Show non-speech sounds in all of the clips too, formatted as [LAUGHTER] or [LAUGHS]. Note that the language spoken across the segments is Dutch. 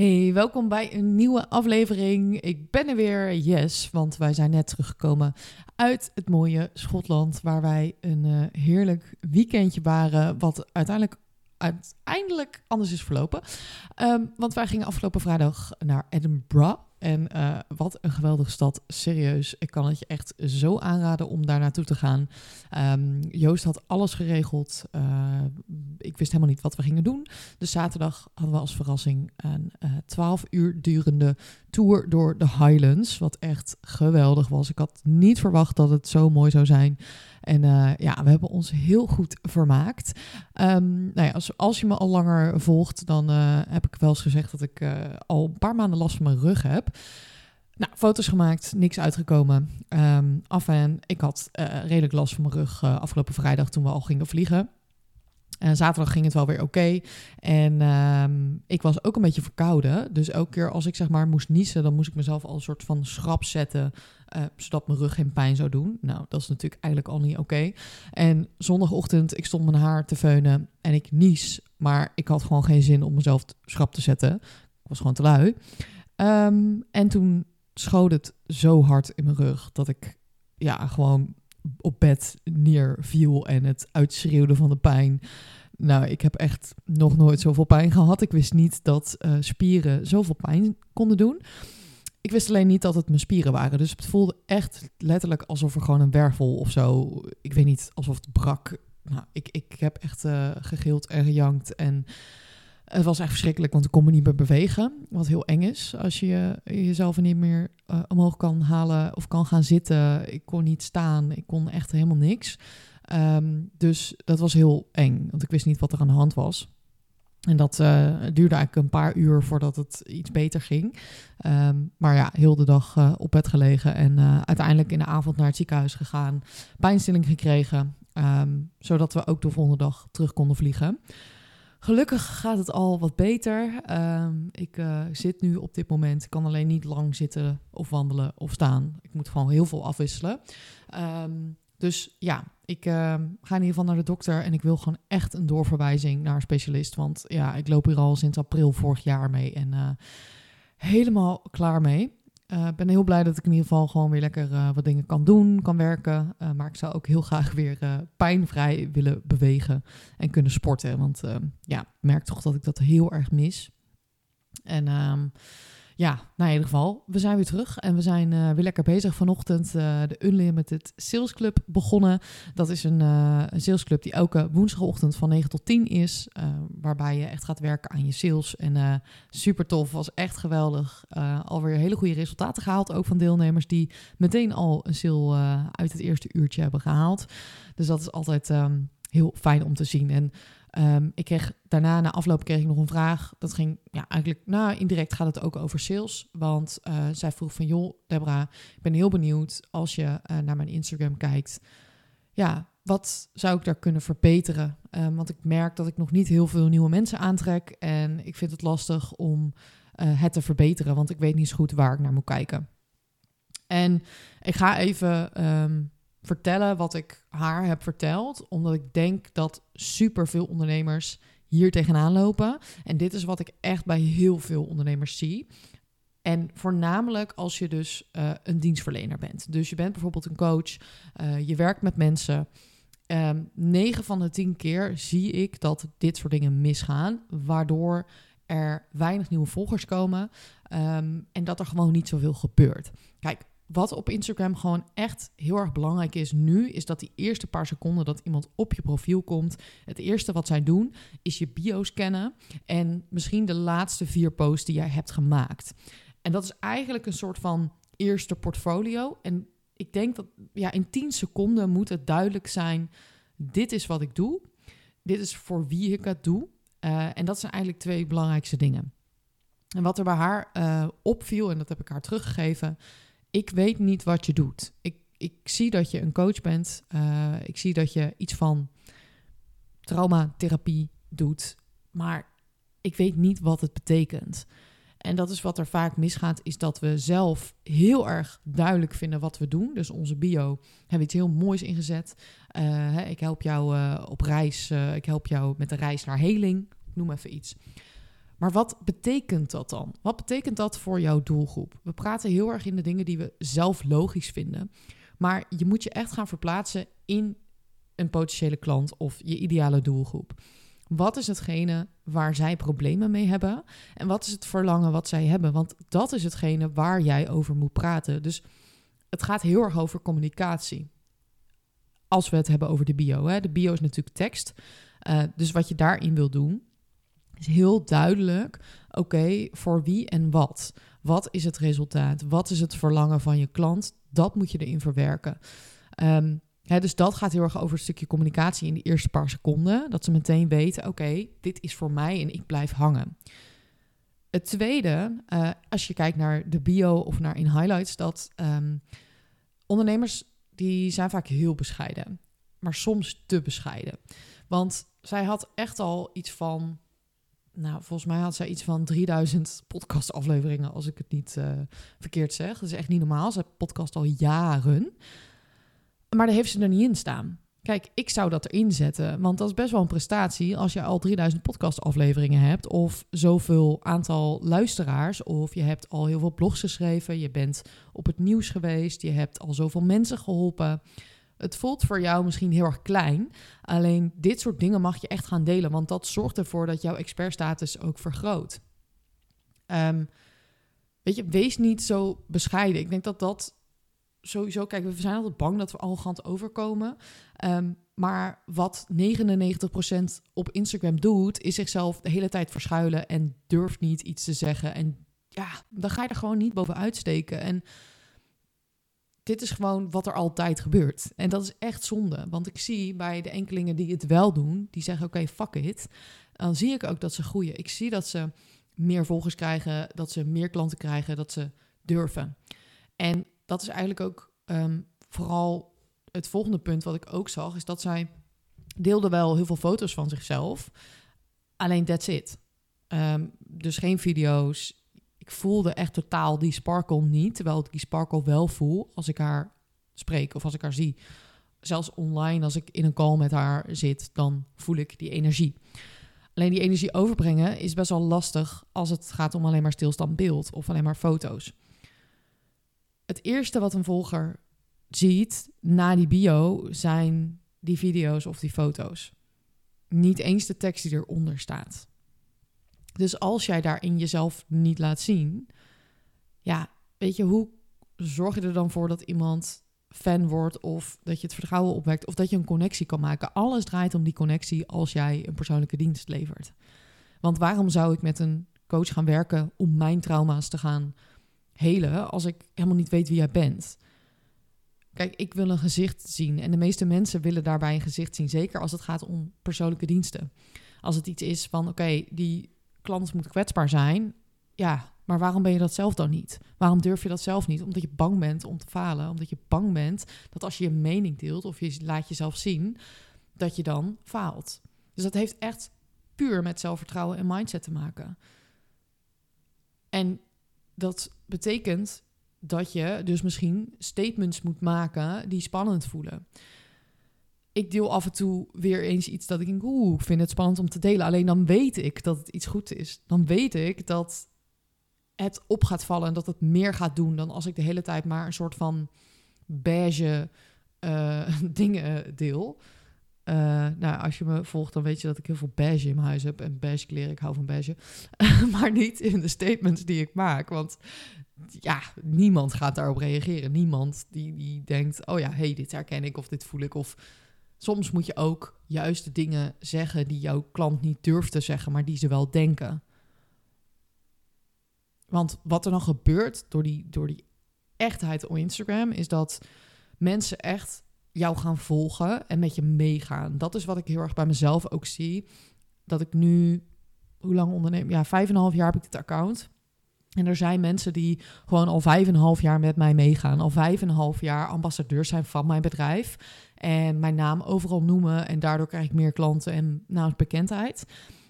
Hey, welkom bij een nieuwe aflevering. Ik ben er weer, yes, want wij zijn net teruggekomen uit het mooie Schotland, waar wij een uh, heerlijk weekendje waren, wat uiteindelijk uiteindelijk anders is verlopen. Um, want wij gingen afgelopen vrijdag naar Edinburgh. En uh, wat een geweldige stad. Serieus, ik kan het je echt zo aanraden om daar naartoe te gaan. Um, Joost had alles geregeld. Uh, ik wist helemaal niet wat we gingen doen. Dus zaterdag hadden we als verrassing een uh, 12 uur durende tour door de Highlands. Wat echt geweldig was. Ik had niet verwacht dat het zo mooi zou zijn. En ja, we hebben ons heel goed vermaakt. Um, nou ja, als, je me al langer volgt, dan heb ik wel eens gezegd dat ik al een paar maanden last van mijn rug heb. Nou, foto's gemaakt, niks uitgekomen. Um, af en ik had redelijk last van mijn rug afgelopen vrijdag toen we al gingen vliegen. En zaterdag ging het wel weer oké. En um, ik was ook een beetje verkouden. Dus elke keer als ik zeg maar moest niezen, dan moest ik mezelf al een soort van schrap zetten. Uh, zodat mijn rug geen pijn zou doen. Nou, dat is natuurlijk eigenlijk al niet oké. En zondagochtend, ik stond mijn haar te veunen en ik nies. Maar ik had gewoon geen zin om mezelf schrap te zetten. Ik was gewoon te lui. Um, en toen schoot het zo hard in mijn rug dat ik ja, gewoon op bed neerviel en het uitschreeuwde van de pijn. Nou, ik heb echt nog nooit zoveel pijn gehad. Ik wist niet dat uh, spieren zoveel pijn konden doen. Ik wist alleen niet dat het mijn spieren waren. Dus het voelde echt letterlijk alsof er gewoon een wervel of zo. Ik weet niet, alsof het brak. Nou, ik, ik heb echt uh, gegild en gejankt. En het was echt verschrikkelijk, want ik kon me niet meer bewegen. Wat heel eng is als je jezelf niet meer uh, omhoog kan halen of kan gaan zitten. Ik kon niet staan. Ik kon echt helemaal niks. Um, dus dat was heel eng, want ik wist niet wat er aan de hand was. En dat uh, duurde eigenlijk een paar uur voordat het iets beter ging. Um, maar ja, heel de dag uh, op bed gelegen en uiteindelijk in de avond naar het ziekenhuis gegaan. Pijnstilling gekregen, um, zodat we ook de volgende dag terug konden vliegen. Gelukkig gaat het al wat beter. Um, ik uh, zit nu op dit moment, kan alleen niet lang zitten of wandelen of staan. Ik moet gewoon heel veel afwisselen. Um, dus ja, ik uh, ga in ieder geval naar de dokter en ik wil gewoon echt een doorverwijzing naar een specialist. Want ja, ik loop hier al sinds april vorig jaar mee en uh, helemaal klaar mee. Ik uh, ben heel blij dat ik in ieder geval gewoon weer lekker uh, wat dingen kan doen, kan werken. Uh, maar ik zou ook heel graag weer pijnvrij willen bewegen en kunnen sporten. Want ja, ik merk toch dat ik dat heel erg mis. En um, ja, nou in ieder geval, we zijn weer terug en we zijn uh, weer lekker bezig. Vanochtend uh, de Unlimited Sales Club begonnen. Dat is een, een salesclub die elke woensdagochtend van 9 tot 10 is. waarbij je echt gaat werken aan je sales. En super tof, was echt geweldig. alweer hele goede resultaten gehaald, ook van deelnemers die meteen al een sale uit het eerste uurtje hebben gehaald. Dus dat is altijd um, heel fijn om te zien. En Um, ik kreeg daarna, na afloop, kreeg ik nog een vraag. Dat ging, ja, eigenlijk, nou, indirect gaat het ook over sales. Want uh, zij vroeg van, joh, Debra, ik ben heel benieuwd als je uh, naar mijn Instagram kijkt. Ja, wat zou ik daar kunnen verbeteren? Um, want ik merk dat ik nog niet heel veel nieuwe mensen aantrek. En ik vind het lastig om uh, het te verbeteren, want ik weet niet zo goed waar ik naar moet kijken. En ik ga even um, vertellen wat ik haar heb verteld, omdat ik denk dat superveel ondernemers hier tegenaan lopen. En dit is wat ik echt bij heel veel ondernemers zie. En voornamelijk als je dus uh, een dienstverlener bent. Dus je bent bijvoorbeeld een coach, uh, je werkt met mensen. Um, 9 van de 10 keer zie ik dat dit soort dingen misgaan, waardoor er weinig nieuwe volgers komen um, en dat er gewoon niet zoveel gebeurt. Kijk, wat op Instagram gewoon echt heel erg belangrijk is nu, is dat die eerste paar seconden dat iemand op je profiel komt, het eerste wat zij doen, is je bio scannen en misschien de laatste vier posts die jij hebt gemaakt. En dat is eigenlijk een soort van eerste portfolio. En ik denk dat ja, in 10 seconden moet het duidelijk zijn: dit is wat ik doe, dit is voor wie ik het doe. Uh, en dat zijn eigenlijk twee belangrijkste dingen. En wat er bij haar uh, opviel, en dat heb ik haar teruggegeven, ik weet niet wat je doet. Ik, ik zie dat je een coach bent. Uh, ik zie dat je iets van traumatherapie doet. Maar ik weet niet wat het betekent. En dat is wat er vaak misgaat, is dat we zelf heel erg duidelijk vinden wat we doen. Dus onze bio hebben iets heel moois ingezet. Uh, hè, ik help jou uh, op reis, ik help jou met de reis naar heling, noem even iets. Maar wat betekent dat dan? Wat betekent dat voor jouw doelgroep? We praten heel erg in de dingen die we zelf logisch vinden. Maar je moet je echt gaan verplaatsen in een potentiële klant of je ideale doelgroep. Wat is hetgene waar zij problemen mee hebben? En wat is het verlangen wat zij hebben? Want dat is hetgene waar jij over moet praten. Dus het gaat heel erg over communicatie. Als we het hebben over de bio. Hè. De bio is natuurlijk tekst. Uh, dus wat je daarin wil doen, is heel duidelijk. Oké, voor wie en wat? Wat is het resultaat? Wat is het verlangen van je klant? Dat moet je erin verwerken. Um, dus dat gaat heel erg over een stukje communicatie in de eerste paar seconden. Dat ze meteen weten, oké, dit is voor mij en ik blijf hangen. Het tweede, uh, als je kijkt naar de bio of naar in highlights, dat um, ondernemers die zijn vaak heel bescheiden, maar soms te bescheiden. Want zij had echt al iets van, nou volgens mij had zij iets van 3000 podcastafleveringen, als ik het niet uh, verkeerd zeg. Dat is echt niet normaal. Ze podcast al jaren. Maar daar heeft ze er niet in staan. Kijk, ik zou dat erin zetten, want dat is best wel een prestatie als je al 3000 podcastafleveringen hebt of zoveel aantal luisteraars of je hebt al heel veel blogs geschreven, je bent op het nieuws geweest, je hebt al zoveel mensen geholpen. Het voelt voor jou misschien heel erg klein, alleen dit soort dingen mag je echt gaan delen, want dat zorgt ervoor dat jouw expertstatus ook vergroot. Um, weet je, wees niet zo bescheiden. Ik denk dat dat sowieso, kijk, we zijn altijd bang dat we arrogant overkomen. Um, maar wat 99% op Instagram doet, is zichzelf de hele tijd verschuilen en durft niet iets te zeggen. En ja, dan ga je er gewoon niet bovenuit steken. En dit is gewoon wat er altijd gebeurt. En dat is echt zonde. Want ik zie bij de enkelingen die het wel doen, die zeggen: Oké, fuck it. Dan zie ik ook dat ze groeien. Ik zie dat ze meer volgers krijgen, dat ze meer klanten krijgen, dat ze durven. En dat is eigenlijk ook um, vooral het volgende punt wat ik ook zag, is dat zij deelde wel heel veel foto's van zichzelf. Alleen that's it. Um, dus geen video's. Ik voelde echt totaal die sparkle niet. Terwijl ik die sparkle wel voel als ik haar spreek of als ik haar zie. Zelfs online, als ik in een call met haar zit, dan voel ik die energie. Alleen die energie overbrengen is best wel lastig als het gaat om alleen maar stilstand beeld of alleen maar foto's het eerste wat een volger ziet na die bio zijn die video's of die foto's. Niet eens de tekst die eronder staat. Dus als jij daarin jezelf niet laat zien, ja, weet je, hoe zorg je er dan voor dat iemand fan wordt of dat je het vertrouwen opwekt of dat je een connectie kan maken? Alles draait om die connectie als jij een persoonlijke dienst levert. Want waarom zou ik met een coach gaan werken om mijn trauma's te gaan helen als ik helemaal niet weet wie jij bent. Kijk, ik wil een gezicht zien en de meeste mensen willen daarbij een gezicht zien, zeker als het gaat om persoonlijke diensten. Als het iets is van, oké, die klant moet kwetsbaar zijn, ja, maar waarom ben je dat zelf dan niet? Waarom durf je dat zelf niet? Omdat je bang bent om te falen, omdat je bang bent dat als je je mening deelt of je laat jezelf zien, dat je dan faalt. Dus dat heeft echt puur met zelfvertrouwen en mindset te maken. En dat betekent dat je dus misschien statements moet maken die spannend voelen. Ik deel af en toe weer eens iets dat ik denk, oeh, ik vind het spannend om te delen. Alleen dan weet ik dat het iets goed is. Dan weet ik dat het op gaat vallen en dat het meer gaat doen dan als ik de hele tijd maar een soort van beige uh, [LAUGHS] dingen deel. Uh, nou, als je me volgt, dan weet je dat ik heel veel beige in mijn huis heb. En beige kleren, ik hou van beige. [LAUGHS] maar niet in de statements die ik maak. Want ja, niemand gaat daarop reageren. Niemand die, die denkt, oh ja, hey, dit herken ik of dit voel ik. Of soms moet je ook juist de dingen zeggen die jouw klant niet durft te zeggen, maar die ze wel denken. Want wat er dan gebeurt door die, door die echtheid op Instagram, is dat mensen echt jou gaan volgen en met je meegaan. Dat is wat ik heel erg bij mezelf ook zie. Dat ik nu, hoe lang onderneem? Ja, vijf en een half jaar heb ik dit account. En er zijn mensen die gewoon al vijf en een half jaar met mij meegaan. Al vijf en een half jaar ambassadeur zijn van mijn bedrijf. En mijn naam overal noemen. En daardoor krijg ik meer klanten en naamsbekendheid.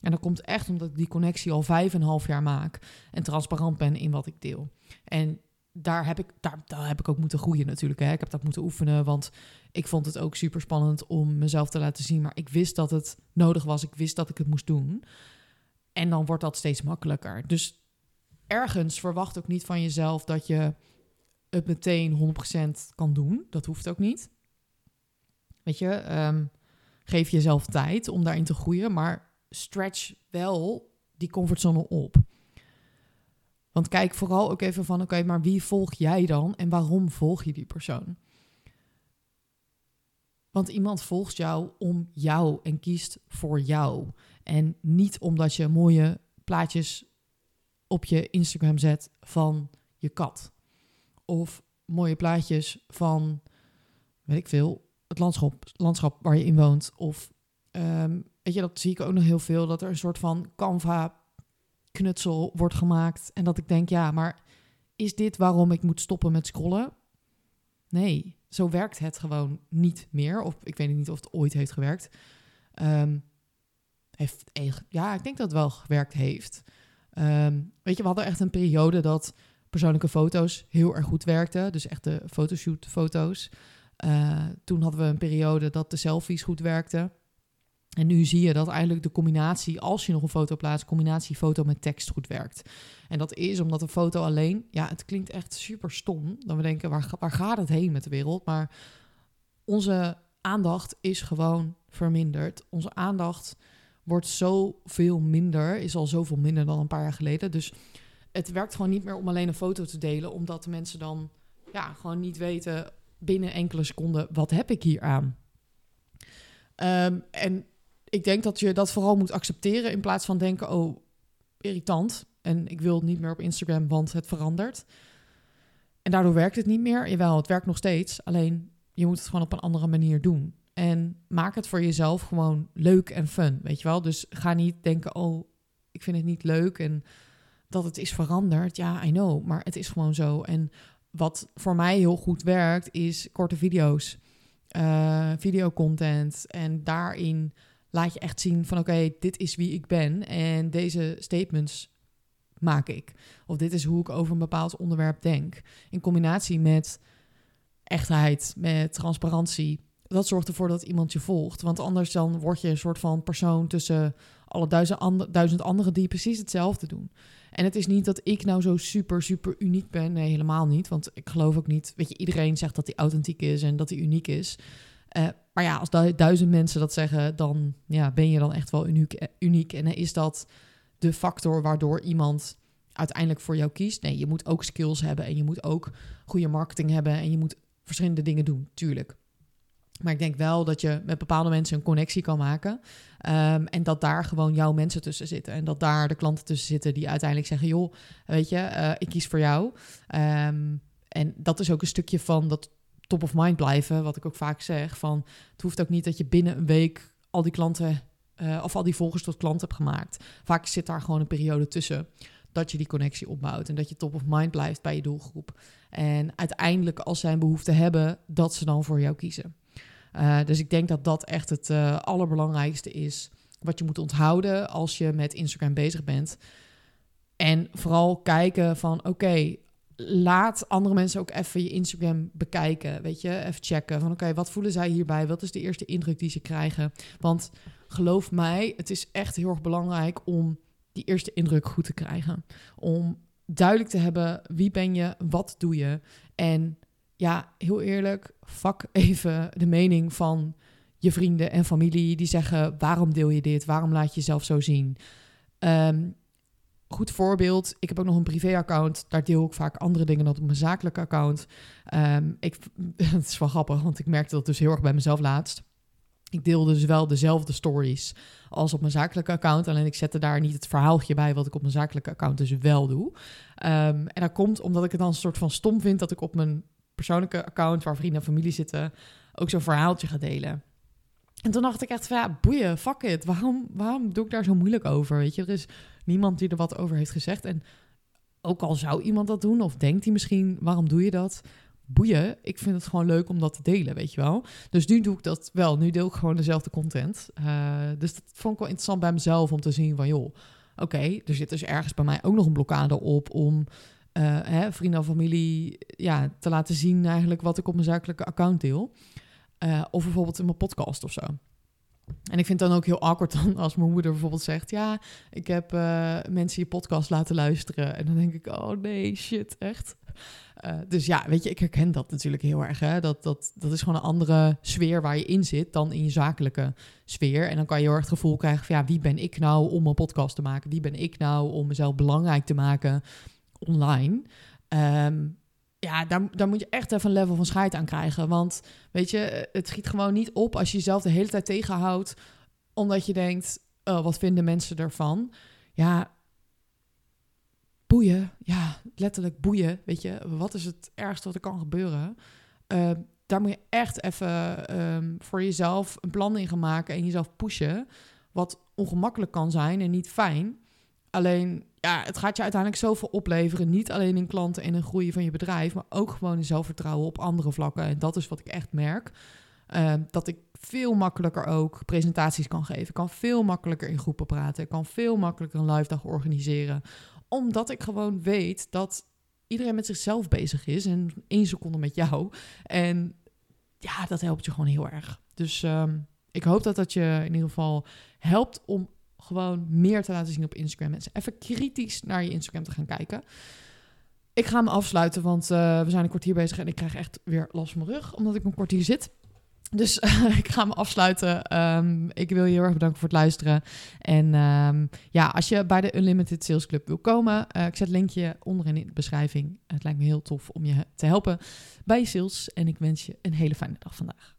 En dat komt echt omdat ik die connectie al vijf en een half jaar maak. En transparant ben in wat ik deel. En daar heb ik, daar, daar heb ik ook moeten groeien natuurlijk. Hè. Ik heb dat moeten oefenen, want ik vond het ook super spannend om mezelf te laten zien. Maar ik wist dat het nodig was. Ik wist dat ik het moest doen. En dan wordt dat steeds makkelijker. Dus ergens verwacht ook niet van jezelf dat je het meteen 100% kan doen. Dat hoeft ook niet. Weet je, ehm, geef jezelf tijd om daarin te groeien, maar stretch wel die comfortzone op. Want kijk vooral ook even van, oké, maar wie volg jij dan en waarom volg je die persoon? Want iemand volgt jou om jou en kiest voor jou. En niet omdat je mooie plaatjes op je Instagram zet van je kat. Of mooie plaatjes van, weet ik veel, het landschap, landschap waar je in woont. Of, um, weet je, dat zie ik ook nog heel veel, dat er een soort van Canva knutsel wordt gemaakt. En dat ik denk, ja, maar is dit waarom ik moet stoppen met scrollen? Nee, zo werkt het gewoon niet meer. Of ik weet niet of het ooit heeft gewerkt. Um, heeft, ja, ik denk dat het wel gewerkt heeft. Ehm, weet je, we hadden echt een periode dat persoonlijke foto's heel erg goed werkten. Dus echt de fotoshoot-foto's. Uh, toen hadden we een periode dat de selfies goed werkten. En nu zie je dat eigenlijk de combinatie, als je nog een foto plaatst, combinatie foto met tekst goed werkt. En dat is omdat een foto alleen, ja, het klinkt echt super stom. Dan we denken, waar, waar gaat het heen met de wereld? Maar onze aandacht is gewoon verminderd. Onze aandacht wordt zoveel minder, is al zoveel minder dan een paar jaar geleden. Dus het werkt gewoon niet meer om alleen een foto te delen, omdat de mensen dan ja, gewoon niet weten binnen enkele seconden, wat heb ik hier aan? Um, en ik denk dat je dat vooral moet accepteren in plaats van denken, oh, irritant. En ik wil niet meer op Instagram, want het verandert. En daardoor werkt het niet meer. Jawel, het werkt nog steeds. Alleen je moet het gewoon op een andere manier doen. En maak het voor jezelf gewoon leuk en fun, weet je wel? Dus ga niet denken, oh, ik vind het niet leuk en dat het is veranderd. Ja, I know, maar het is gewoon zo. En wat voor mij heel goed werkt, is korte video's, uh, videocontent. En daarin laat je echt zien van, oké, dit is wie ik ben en deze statements maak ik. Of dit is hoe ik over een bepaald onderwerp denk. In combinatie met echtheid, met transparantie dat zorgt ervoor dat iemand je volgt. Want anders dan word je een soort van persoon tussen alle duizend, and duizend anderen die precies hetzelfde doen. En het is niet dat ik nou zo super, super uniek ben. Nee, helemaal niet. Want ik geloof ook niet. Weet je, iedereen zegt dat hij authentiek is en dat hij uniek is. Uh, maar ja, als duizend mensen dat zeggen, dan ja, ben je dan echt wel uniek. Eh, uniek. En is dat de factor waardoor iemand uiteindelijk voor jou kiest? Nee, je moet ook skills hebben en je moet ook goede marketing hebben en je moet verschillende dingen doen, tuurlijk. Maar ik denk wel dat je met bepaalde mensen een connectie kan maken. Ehm, en dat daar gewoon jouw mensen tussen zitten. En dat daar de klanten tussen zitten die uiteindelijk zeggen: joh, weet je, uh, ik kies voor jou. Um, en dat is ook een stukje van dat top of mind blijven. Wat ik ook vaak zeg. Van het hoeft ook niet dat je binnen een week al die klanten uh, of al die volgers tot klant hebt gemaakt. Vaak zit daar gewoon een periode tussen dat je die connectie opbouwt en dat je top of mind blijft bij je doelgroep. En uiteindelijk, als zij een behoefte hebben, dat ze dan voor jou kiezen. Uh, dus ik denk dat dat echt het uh, allerbelangrijkste is wat je moet onthouden als je met Instagram bezig bent. En vooral kijken van oké, laat andere mensen ook even je Instagram bekijken. Weet je, even checken van oké, wat voelen zij hierbij? Wat is de eerste indruk die ze krijgen? Want geloof mij, het is echt heel erg belangrijk om die eerste indruk goed te krijgen. Om duidelijk te hebben wie ben je, wat doe je en ja, heel eerlijk, fuck even de mening van je vrienden en familie die zeggen: waarom deel je dit? Waarom laat je jezelf zo zien? Um, goed voorbeeld. Ik heb ook nog een privé-account. Daar deel ik vaak andere dingen dan op mijn zakelijke account. Um, ik, [LAUGHS] het is wel grappig, want ik merkte dat dus heel erg bij mezelf laatst. Ik deelde dus wel dezelfde stories als op mijn zakelijke account. Alleen ik zette daar niet het verhaaltje bij wat ik op mijn zakelijke account dus wel doe. Um, en dat komt omdat ik het dan een soort van stom vind dat ik op mijn persoonlijke account waar vrienden en familie zitten, ook zo'n verhaaltje ga delen. En toen dacht ik echt van ja, boeien, fuck it. Waarom, waarom doe ik daar zo moeilijk over? Weet je, er is niemand die er wat over heeft gezegd. En ook al zou iemand dat doen, of denkt hij misschien, waarom doe je dat? Boeien, ik vind het gewoon leuk om dat te delen, weet je wel. Dus nu doe ik dat wel. Nu deel ik gewoon dezelfde content. Uh, dus dat vond ik wel interessant bij mezelf om te zien van joh, oké, er zit dus ergens bij mij ook nog een blokkade op om uh, hè, vrienden of familie ja, te laten zien eigenlijk wat ik op mijn zakelijke account deel. Uh, of bijvoorbeeld in mijn podcast of zo. En ik vind het dan ook heel awkward dan als mijn moeder bijvoorbeeld zegt... ja, ik heb uh, mensen je podcast laten luisteren. En dan denk ik, oh nee, shit, echt. Dus ja, weet je, ik herken dat natuurlijk heel erg. Hè? Dat, dat, dat is gewoon een andere sfeer waar je in zit dan in je zakelijke sfeer. En dan kan je heel erg het gevoel krijgen van... ja, wie ben ik nou om een podcast te maken? Wie ben ik nou om mezelf belangrijk te maken online? Um, ja, daar, daar moet je echt even een level van scheid aan krijgen. Want weet je, het schiet gewoon niet op als je jezelf de hele tijd tegenhoudt. Omdat je denkt, oh, wat vinden mensen ervan? Ja, boeien. Ja, letterlijk boeien. Weet je, wat is het ergste wat er kan gebeuren? Uh, daar moet je echt even um, voor jezelf een plan in gaan maken en jezelf pushen. Wat ongemakkelijk kan zijn en niet fijn. Alleen, ja, het gaat je uiteindelijk zoveel opleveren. Niet alleen in klanten en in groei van je bedrijf, maar ook gewoon in zelfvertrouwen op andere vlakken. En dat is wat ik echt merk. Uh, dat ik veel makkelijker ook presentaties kan geven. kan veel makkelijker in groepen praten. Kan veel makkelijker een live dag organiseren. Omdat ik gewoon weet dat iedereen met zichzelf bezig is. En één seconde met jou. En ja, dat helpt je gewoon heel erg. Dus um, ik hoop dat dat je in ieder geval helpt om gewoon meer te laten zien op Instagram. Mensen even kritisch naar je Instagram te gaan kijken. Ik ga me afsluiten, want uh, we zijn een kwartier bezig en ik krijg echt weer last van mijn rug, omdat ik een kwartier zit. Dus uh, [LAUGHS] ik ga me afsluiten. Um, ik wil je heel erg bedanken voor het luisteren. En um, ja, als je bij de Unlimited Sales Club wil komen, uh, ik zet het linkje onderin in de beschrijving. Het lijkt me heel tof om je te helpen bij je sales. En ik wens je een hele fijne dag vandaag.